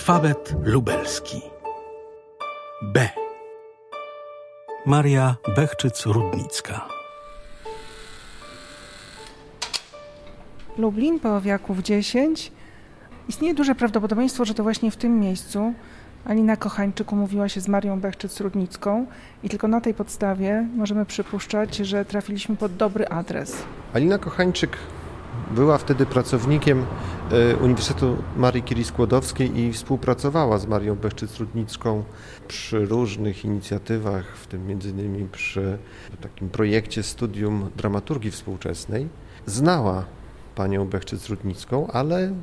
Alfabet lubelski. B. Maria Bechczyc-Rudnicka. Lublin, Paławiaków 10. Istnieje duże prawdopodobieństwo, że to właśnie w tym miejscu Alina Kochańczyk umówiła się z Marią Bechczyc-Rudnicką i tylko na tej podstawie możemy przypuszczać, że trafiliśmy pod dobry adres. Alina Kochańczyk była wtedy pracownikiem e, Uniwersytetu Marii Curie Skłodowskiej i współpracowała z Marią Bechczyc-Rudnicką przy różnych inicjatywach, w tym między innymi przy takim projekcie studium dramaturgii współczesnej. Znała panią Bechczyc-Rudnicką, ale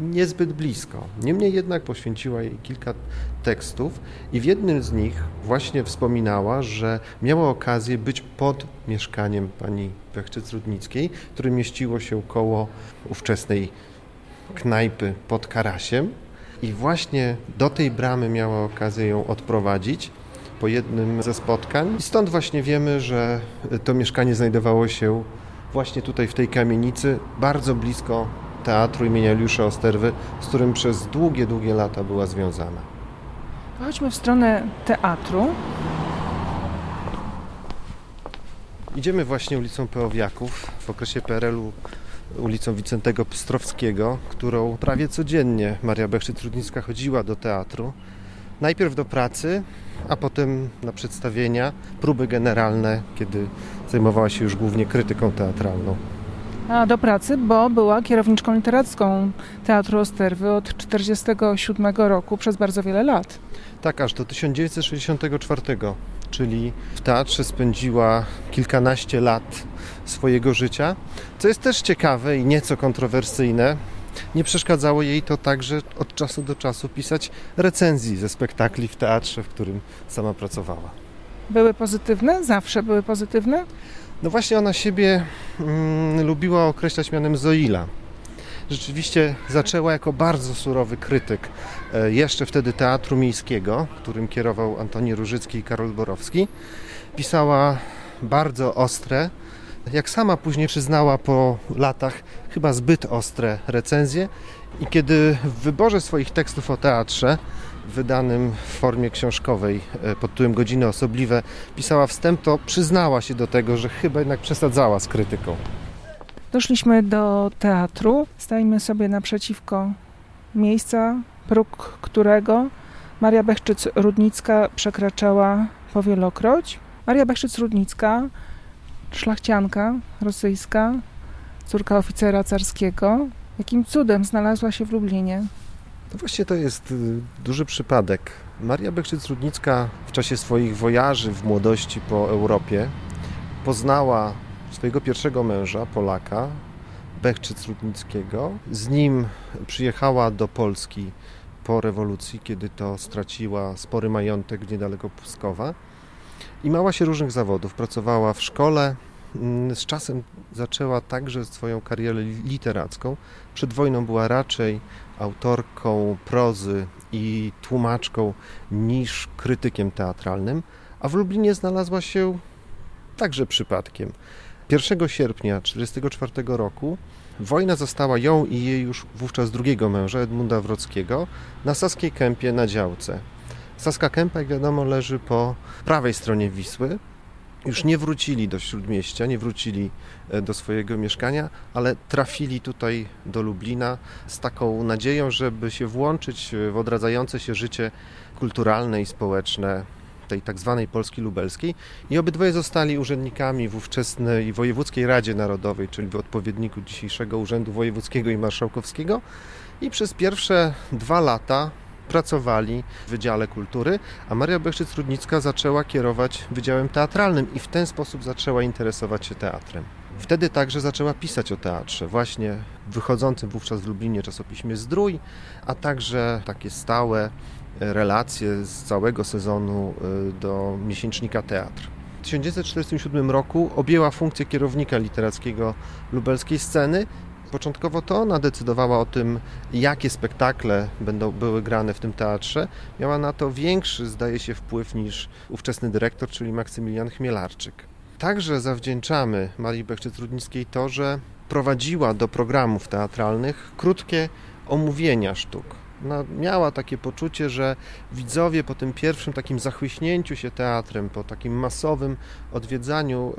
niezbyt blisko. Niemniej jednak poświęciła jej kilka tekstów i w jednym z nich właśnie wspominała, że miała okazję być pod mieszkaniem pani Bechczyc-Rudnickiej, które mieściło się koło ówczesnej knajpy pod Karasiem i właśnie do tej bramy miała okazję ją odprowadzić po jednym ze spotkań. I stąd właśnie wiemy, że to mieszkanie znajdowało się właśnie tutaj w tej kamienicy, bardzo blisko teatru imienia Juliusza Osterwy, z którym przez długie, długie lata była związana. Chodźmy w stronę teatru. Idziemy właśnie ulicą Peowiaków, w okresie PRL-u ulicą Wicentego Pstrowskiego, którą prawie codziennie Maria Bechczyt-Trudnicka chodziła do teatru. Najpierw do pracy, a potem na przedstawienia, próby generalne, kiedy zajmowała się już głównie krytyką teatralną. Do pracy, bo była kierowniczką literacką Teatru Osterwy od 1947 roku przez bardzo wiele lat. Tak, aż do 1964, czyli w teatrze spędziła kilkanaście lat swojego życia, co jest też ciekawe i nieco kontrowersyjne. Nie przeszkadzało jej to także od czasu do czasu pisać recenzji ze spektakli w teatrze, w którym sama pracowała. Były pozytywne? Zawsze były pozytywne? No właśnie ona siebie mm, lubiła określać mianem Zoila. Rzeczywiście zaczęła jako bardzo surowy krytyk e, jeszcze wtedy Teatru Miejskiego, którym kierował Antoni Różycki i Karol Borowski. Pisała bardzo ostre, jak sama później przyznała po latach, chyba zbyt ostre recenzje. I kiedy w wyborze swoich tekstów o teatrze wydanym w formie książkowej e, pod tytułem Godziny Osobliwe pisała wstęp, to przyznała się do tego, że chyba jednak przesadzała z krytyką. Doszliśmy do teatru. Stajemy sobie naprzeciwko miejsca, próg którego Maria Bechczyc-Rudnicka przekraczała powielokroć. Maria Bechczyc-Rudnicka, szlachcianka rosyjska, córka oficera carskiego, jakim cudem znalazła się w Lublinie. No właśnie to jest y, duży przypadek. Maria Bekrzyc-Rudnicka w czasie swoich wojaży w młodości po Europie poznała swojego pierwszego męża, Polaka, Bechczyc-Rudnickiego. Z nim przyjechała do Polski po rewolucji, kiedy to straciła spory majątek niedaleko Pskowa i mała się różnych zawodów. Pracowała w szkole, mm, z czasem zaczęła także swoją karierę literacką. Przed wojną była raczej autorką prozy i tłumaczką niż krytykiem teatralnym, a w Lublinie znalazła się także przypadkiem. 1 sierpnia 1944 roku wojna została ją i jej już wówczas drugiego męża, Edmunda Wrockiego, na Saskiej Kępie na działce. Saska Kępa, jak wiadomo, leży po prawej stronie Wisły, już nie wrócili do śródmieścia, nie wrócili e, do swojego mieszkania, ale trafili tutaj do Lublina z taką nadzieją, żeby się włączyć w odradzające się życie kulturalne i społeczne tej tak zwanej Polski Lubelskiej. I obydwoje zostali urzędnikami w ówczesnej Wojewódzkiej Radzie Narodowej, czyli w odpowiedniku dzisiejszego Urzędu Wojewódzkiego i Marszałkowskiego. I przez pierwsze dwa lata pracowali w Wydziale Kultury, a Maria Bechczyc-Rudnicka zaczęła kierować Wydziałem Teatralnym i w ten sposób zaczęła interesować się teatrem. Wtedy także zaczęła pisać o teatrze, właśnie w wychodzącym wówczas w Lublinie czasopiśmie Zdrój, a także takie stałe relacje z całego sezonu y, do miesięcznika Teatr. W 1947 roku objęła funkcję kierownika literackiego lubelskiej sceny Początkowo to ona decydowała o tym, jakie spektakle będą były grane w tym teatrze. Miała na to większy, zdaje się, wpływ niż ówczesny dyrektor, czyli Maksymilian Chmielarczyk. Także zawdzięczamy Marii Bechczyc-Rudnickiej to, że prowadziła do programów teatralnych krótkie omówienia sztuk. Ona miała takie poczucie, że widzowie po tym pierwszym takim zachłyśnięciu się teatrem, po takim masowym odwiedzaniu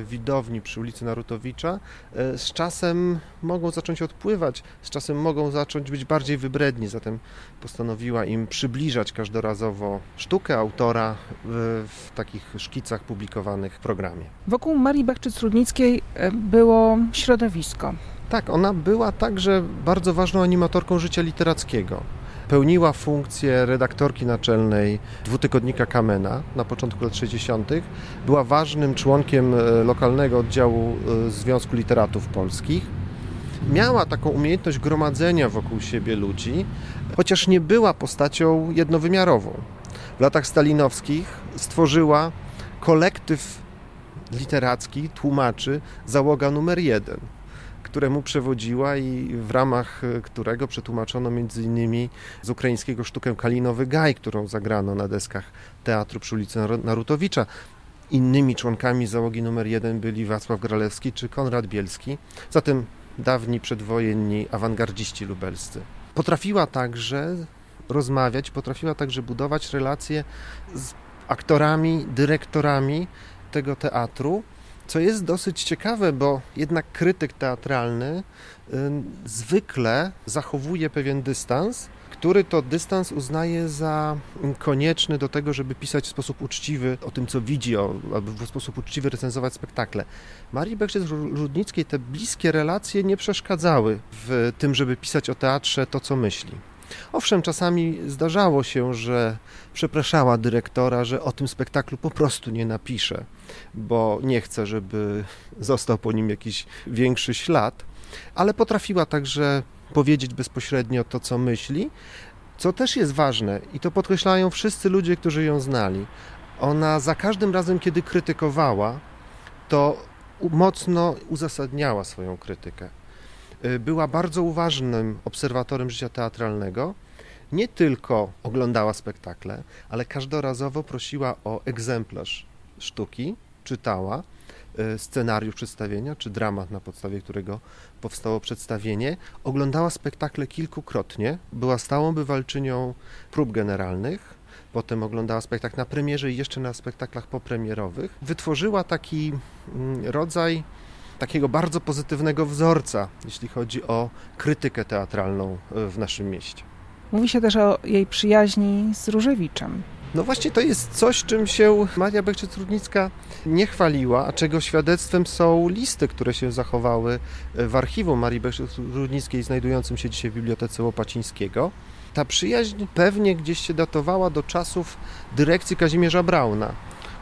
e, widowni przy ulicy Narutowicza, e, z czasem mogą zacząć odpływać, z czasem mogą zacząć być bardziej wybredni, zatem postanowiła im przybliżać każdorazowo sztukę autora w, w takich szkicach publikowanych w programie. Wokół Marii Bechczyc-Rudnickiej e, było środowisko. Tak, ona była także bardzo ważną animatorką życia literackiego. Pełniła funkcję redaktorki naczelnej dwutygodnika Kamena na początku lat 60. Była ważnym członkiem e, lokalnego oddziału e, Związku Literatów Polskich. Miała taką umiejętność gromadzenia wokół siebie ludzi, chociaż nie była postacią jednowymiarową. W latach stalinowskich stworzyła kolektyw literacki, tłumaczy, załoga numer jeden któremu przewodziła i w ramach e, którego przetłumaczono m.in. z ukraińskiego sztukę Kalinowy Gaj, którą zagrano na deskach teatru przy ulicy Narutowicza. Innymi członkami załogi numer jeden byli Wacław Gralewski czy Konrad Bielski, zatem dawni przedwojenni awangardziści lubelscy. Potrafiła także rozmawiać, potrafiła także budować relacje z aktorami, dyrektorami tego teatru, co jest dosyć ciekawe, bo jednak krytyk teatralny zwykle zachowuje pewien dystans, który to dystans uznaje za konieczny do tego, żeby pisać w sposób uczciwy o tym, co widzi, o, aby w sposób uczciwy recenzować spektakle. Marii Bekrzyc-Rudnickiej te bliskie relacje nie przeszkadzały w tym, żeby pisać o teatrze to, co myśli. Owszem, czasami zdarzało się, że przepraszała dyrektora, że o tym spektaklu po prostu nie napisze, bo nie chce, żeby został po nim jakiś większy ślad, ale potrafiła także powiedzieć bezpośrednio to, co myśli, co też jest ważne i to podkreślają wszyscy ludzie, którzy ją znali. Ona za każdym razem, kiedy krytykowała, to mocno uzasadniała swoją krytykę. Y, była bardzo uważnym obserwatorem życia teatralnego. Nie tylko oglądała spektakle, ale każdorazowo prosiła o egzemplarz sztuki, czytała y, scenariusz przedstawienia, czy dramat, na podstawie którego powstało przedstawienie. Oglądała spektakle kilkukrotnie, była stałą bywalczynią prób generalnych, potem oglądała spektakl na premierze i jeszcze na spektaklach popremierowych. Wytworzyła taki mm, rodzaj takiego bardzo pozytywnego wzorca, jeśli chodzi o krytykę teatralną e, w naszym mieście. Mówi się też o jej przyjaźni z Różewiczem. No właśnie to jest coś, czym się Maria Bekszczyc-Rudnicka nie chwaliła, a czego świadectwem są listy, które się zachowały w archiwum Marii Bekszczyc-Rudnickiej znajdującym się dzisiaj w Bibliotece Łopacińskiego. Ta przyjaźń pewnie gdzieś się datowała do czasów dyrekcji Kazimierza Brauna,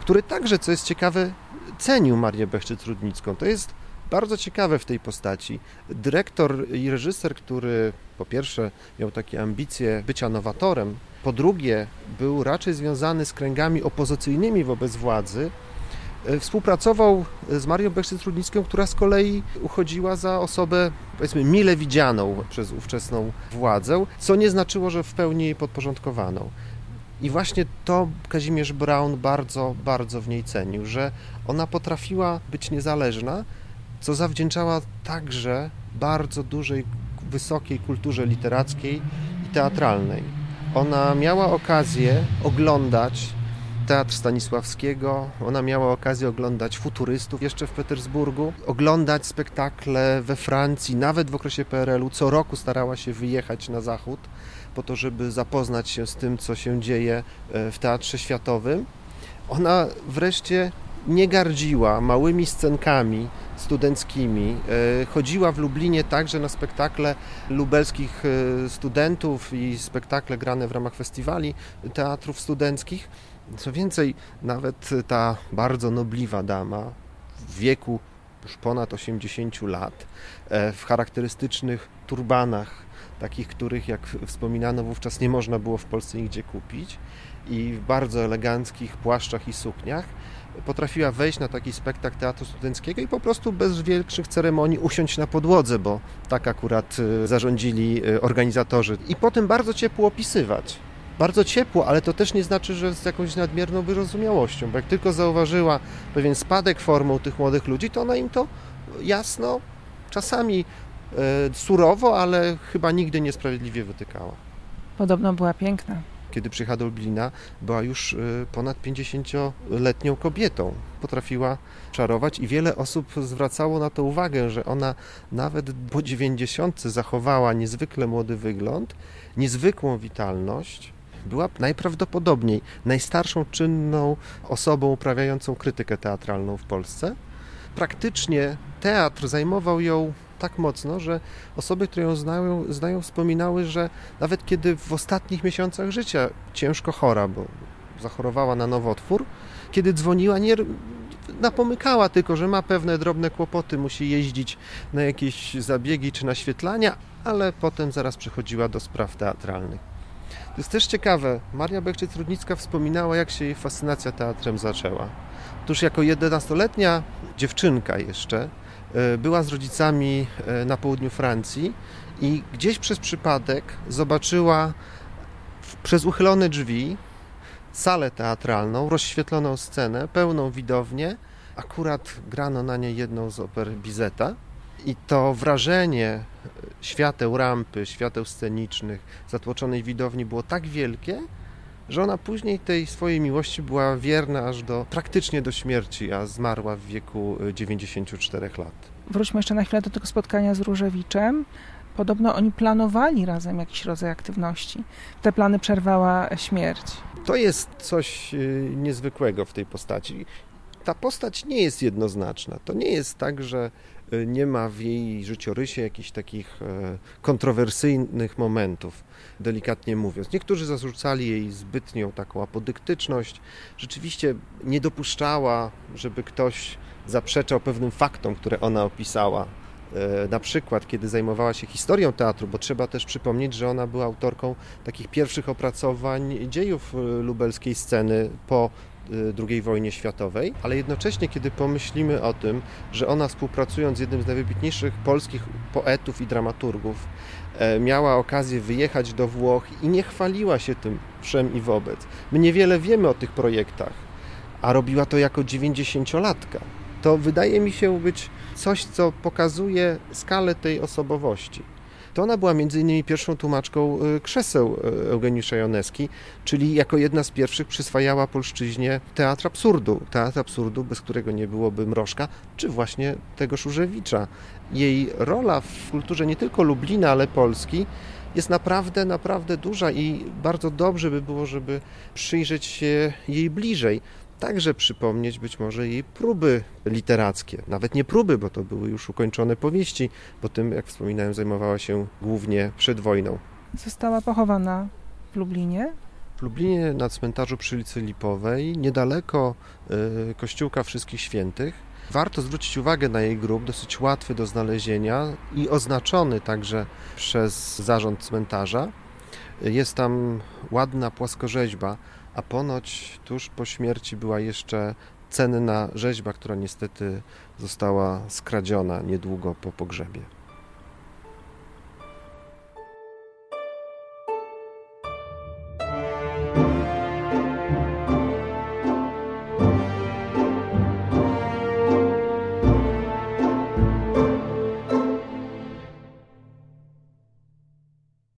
który także, co jest ciekawe, cenił Marię Bekszczyc-Rudnicką. To jest bardzo ciekawe w tej postaci. Dyrektor i reżyser, który po pierwsze miał takie ambicje bycia nowatorem, po drugie był raczej związany z kręgami opozycyjnymi wobec władzy, e, współpracował z Marią Bekszczyc-Rudnicką, która z kolei uchodziła za osobę, powiedzmy, mile widzianą przez ówczesną władzę, co nie znaczyło, że w pełni jej podporządkowaną. I właśnie to Kazimierz Braun bardzo, bardzo w niej cenił, że ona potrafiła być niezależna, co zawdzięczała także bardzo dużej, wysokiej kulturze literackiej i teatralnej. Ona miała okazję oglądać Teatr Stanisławskiego, ona miała okazję oglądać futurystów jeszcze w Petersburgu, oglądać spektakle we Francji, nawet w okresie PRL-u. Co roku starała się wyjechać na zachód po to, żeby zapoznać się z tym, co się dzieje e, w Teatrze Światowym. Ona wreszcie nie gardziła małymi scenkami studenckimi. E, chodziła w Lublinie także na spektakle lubelskich e, studentów i spektakle grane w ramach festiwali teatrów studenckich. Co więcej, nawet ta bardzo nobliwa dama w wieku już ponad 80 lat, e, w charakterystycznych turbanach, takich, których, jak wspominano, wówczas nie można było w Polsce nigdzie kupić, i w bardzo eleganckich płaszczach i sukniach, potrafiła wejść na taki spektakl teatru studenckiego i po prostu bez większych ceremonii usiąść na podłodze, bo tak akurat y, zarządzili y, organizatorzy. I potem bardzo ciepło opisywać. Bardzo ciepło, ale to też nie znaczy, że z jakąś nadmierną wyrozumiałością, bo jak tylko zauważyła pewien spadek formą tych młodych ludzi, to ona im to jasno, czasami e, surowo, ale chyba nigdy niesprawiedliwie wytykała. Podobno była piękna. Kiedy przyjechała do Lublina, była już y, ponad 50-letnią kobietą. Potrafiła czarować i wiele osób zwracało na to uwagę, że ona nawet po 90 zachowała niezwykle młody wygląd, niezwykłą witalność. Była najprawdopodobniej najstarszą czynną osobą uprawiającą krytykę teatralną w Polsce. Praktycznie teatr zajmował ją tak mocno, że osoby, które ją znają, znają wspominały, że nawet kiedy w ostatnich miesiącach życia ciężko chora, bo zachorowała na nowotwór, kiedy dzwoniła, nie napomykała tylko, że ma pewne drobne kłopoty, musi jeździć na jakieś zabiegi czy naświetlania, ale potem zaraz przechodziła do spraw teatralnych. To jest też ciekawe. Maria Bechczyc-Rudnicka wspominała, jak się jej fascynacja teatrem zaczęła. Otóż jako 11-letnia dziewczynka jeszcze e, była z rodzicami e, na południu Francji i gdzieś przez przypadek zobaczyła przez uchylone drzwi salę teatralną, rozświetloną scenę, pełną widownię. Akurat grano na niej jedną z oper Bizeta. I to wrażenie świateł rampy, świateł scenicznych, zatłoczonej widowni było tak wielkie, że ona później tej swojej miłości była wierna aż do praktycznie do śmierci, a zmarła w wieku 94 lat. Wróćmy jeszcze na chwilę do tego spotkania z Różewiczem. Podobno oni planowali razem jakiś rodzaj aktywności. Te plany przerwała śmierć. To jest coś y, niezwykłego w tej postaci. Ta postać nie jest jednoznaczna. To nie jest tak, że y, nie ma w jej życiorysie jakichś takich e, kontrowersyjnych momentów, delikatnie mówiąc. Niektórzy zarzucali jej zbytnią taką apodyktyczność. Rzeczywiście nie dopuszczała, żeby ktoś zaprzeczał pewnym faktom, które ona opisała E, na przykład, kiedy zajmowała się historią teatru, bo trzeba też przypomnieć, że ona była autorką takich pierwszych opracowań dziejów e, lubelskiej sceny po II wojnie światowej, ale jednocześnie, kiedy pomyślimy o tym, że ona współpracując z jednym z najwybitniejszych polskich poetów i dramaturgów, miała okazję wyjechać do Włoch i nie chwaliła się tym wszem i wobec. My niewiele wiemy o tych projektach, a robiła to jako 90-latka. To wydaje mi się być coś, co pokazuje skalę tej osobowości. To ona była między innymi pierwszą tłumaczką y, krzeseł y, Eugeniusza Joneski, czyli jako jedna z pierwszych przyswajała polszczyźnie teatr absurdu. Teatr absurdu, bez którego nie byłoby Mrożka, czy właśnie tego Szurzewicza. Jej rola w kulturze nie tylko Lublina, ale Polski jest naprawdę, naprawdę duża i bardzo dobrze by było, żeby przyjrzeć się jej bliżej także przypomnieć być może jej próby literackie. Nawet nie próby, bo to były już ukończone powieści, bo tym, jak wspominałem, zajmowała się głównie przed wojną. Została pochowana w Lublinie? W Lublinie na cmentarzu przy ulicy Lipowej, niedaleko y, Kościółka Wszystkich Świętych. Warto zwrócić uwagę na jej grób, dosyć łatwy do znalezienia i oznaczony także przez zarząd cmentarza. Jest tam ładna płaskorzeźba a ponoć tuż po śmierci była jeszcze cenna rzeźba, która niestety została skradziona niedługo po pogrzebie.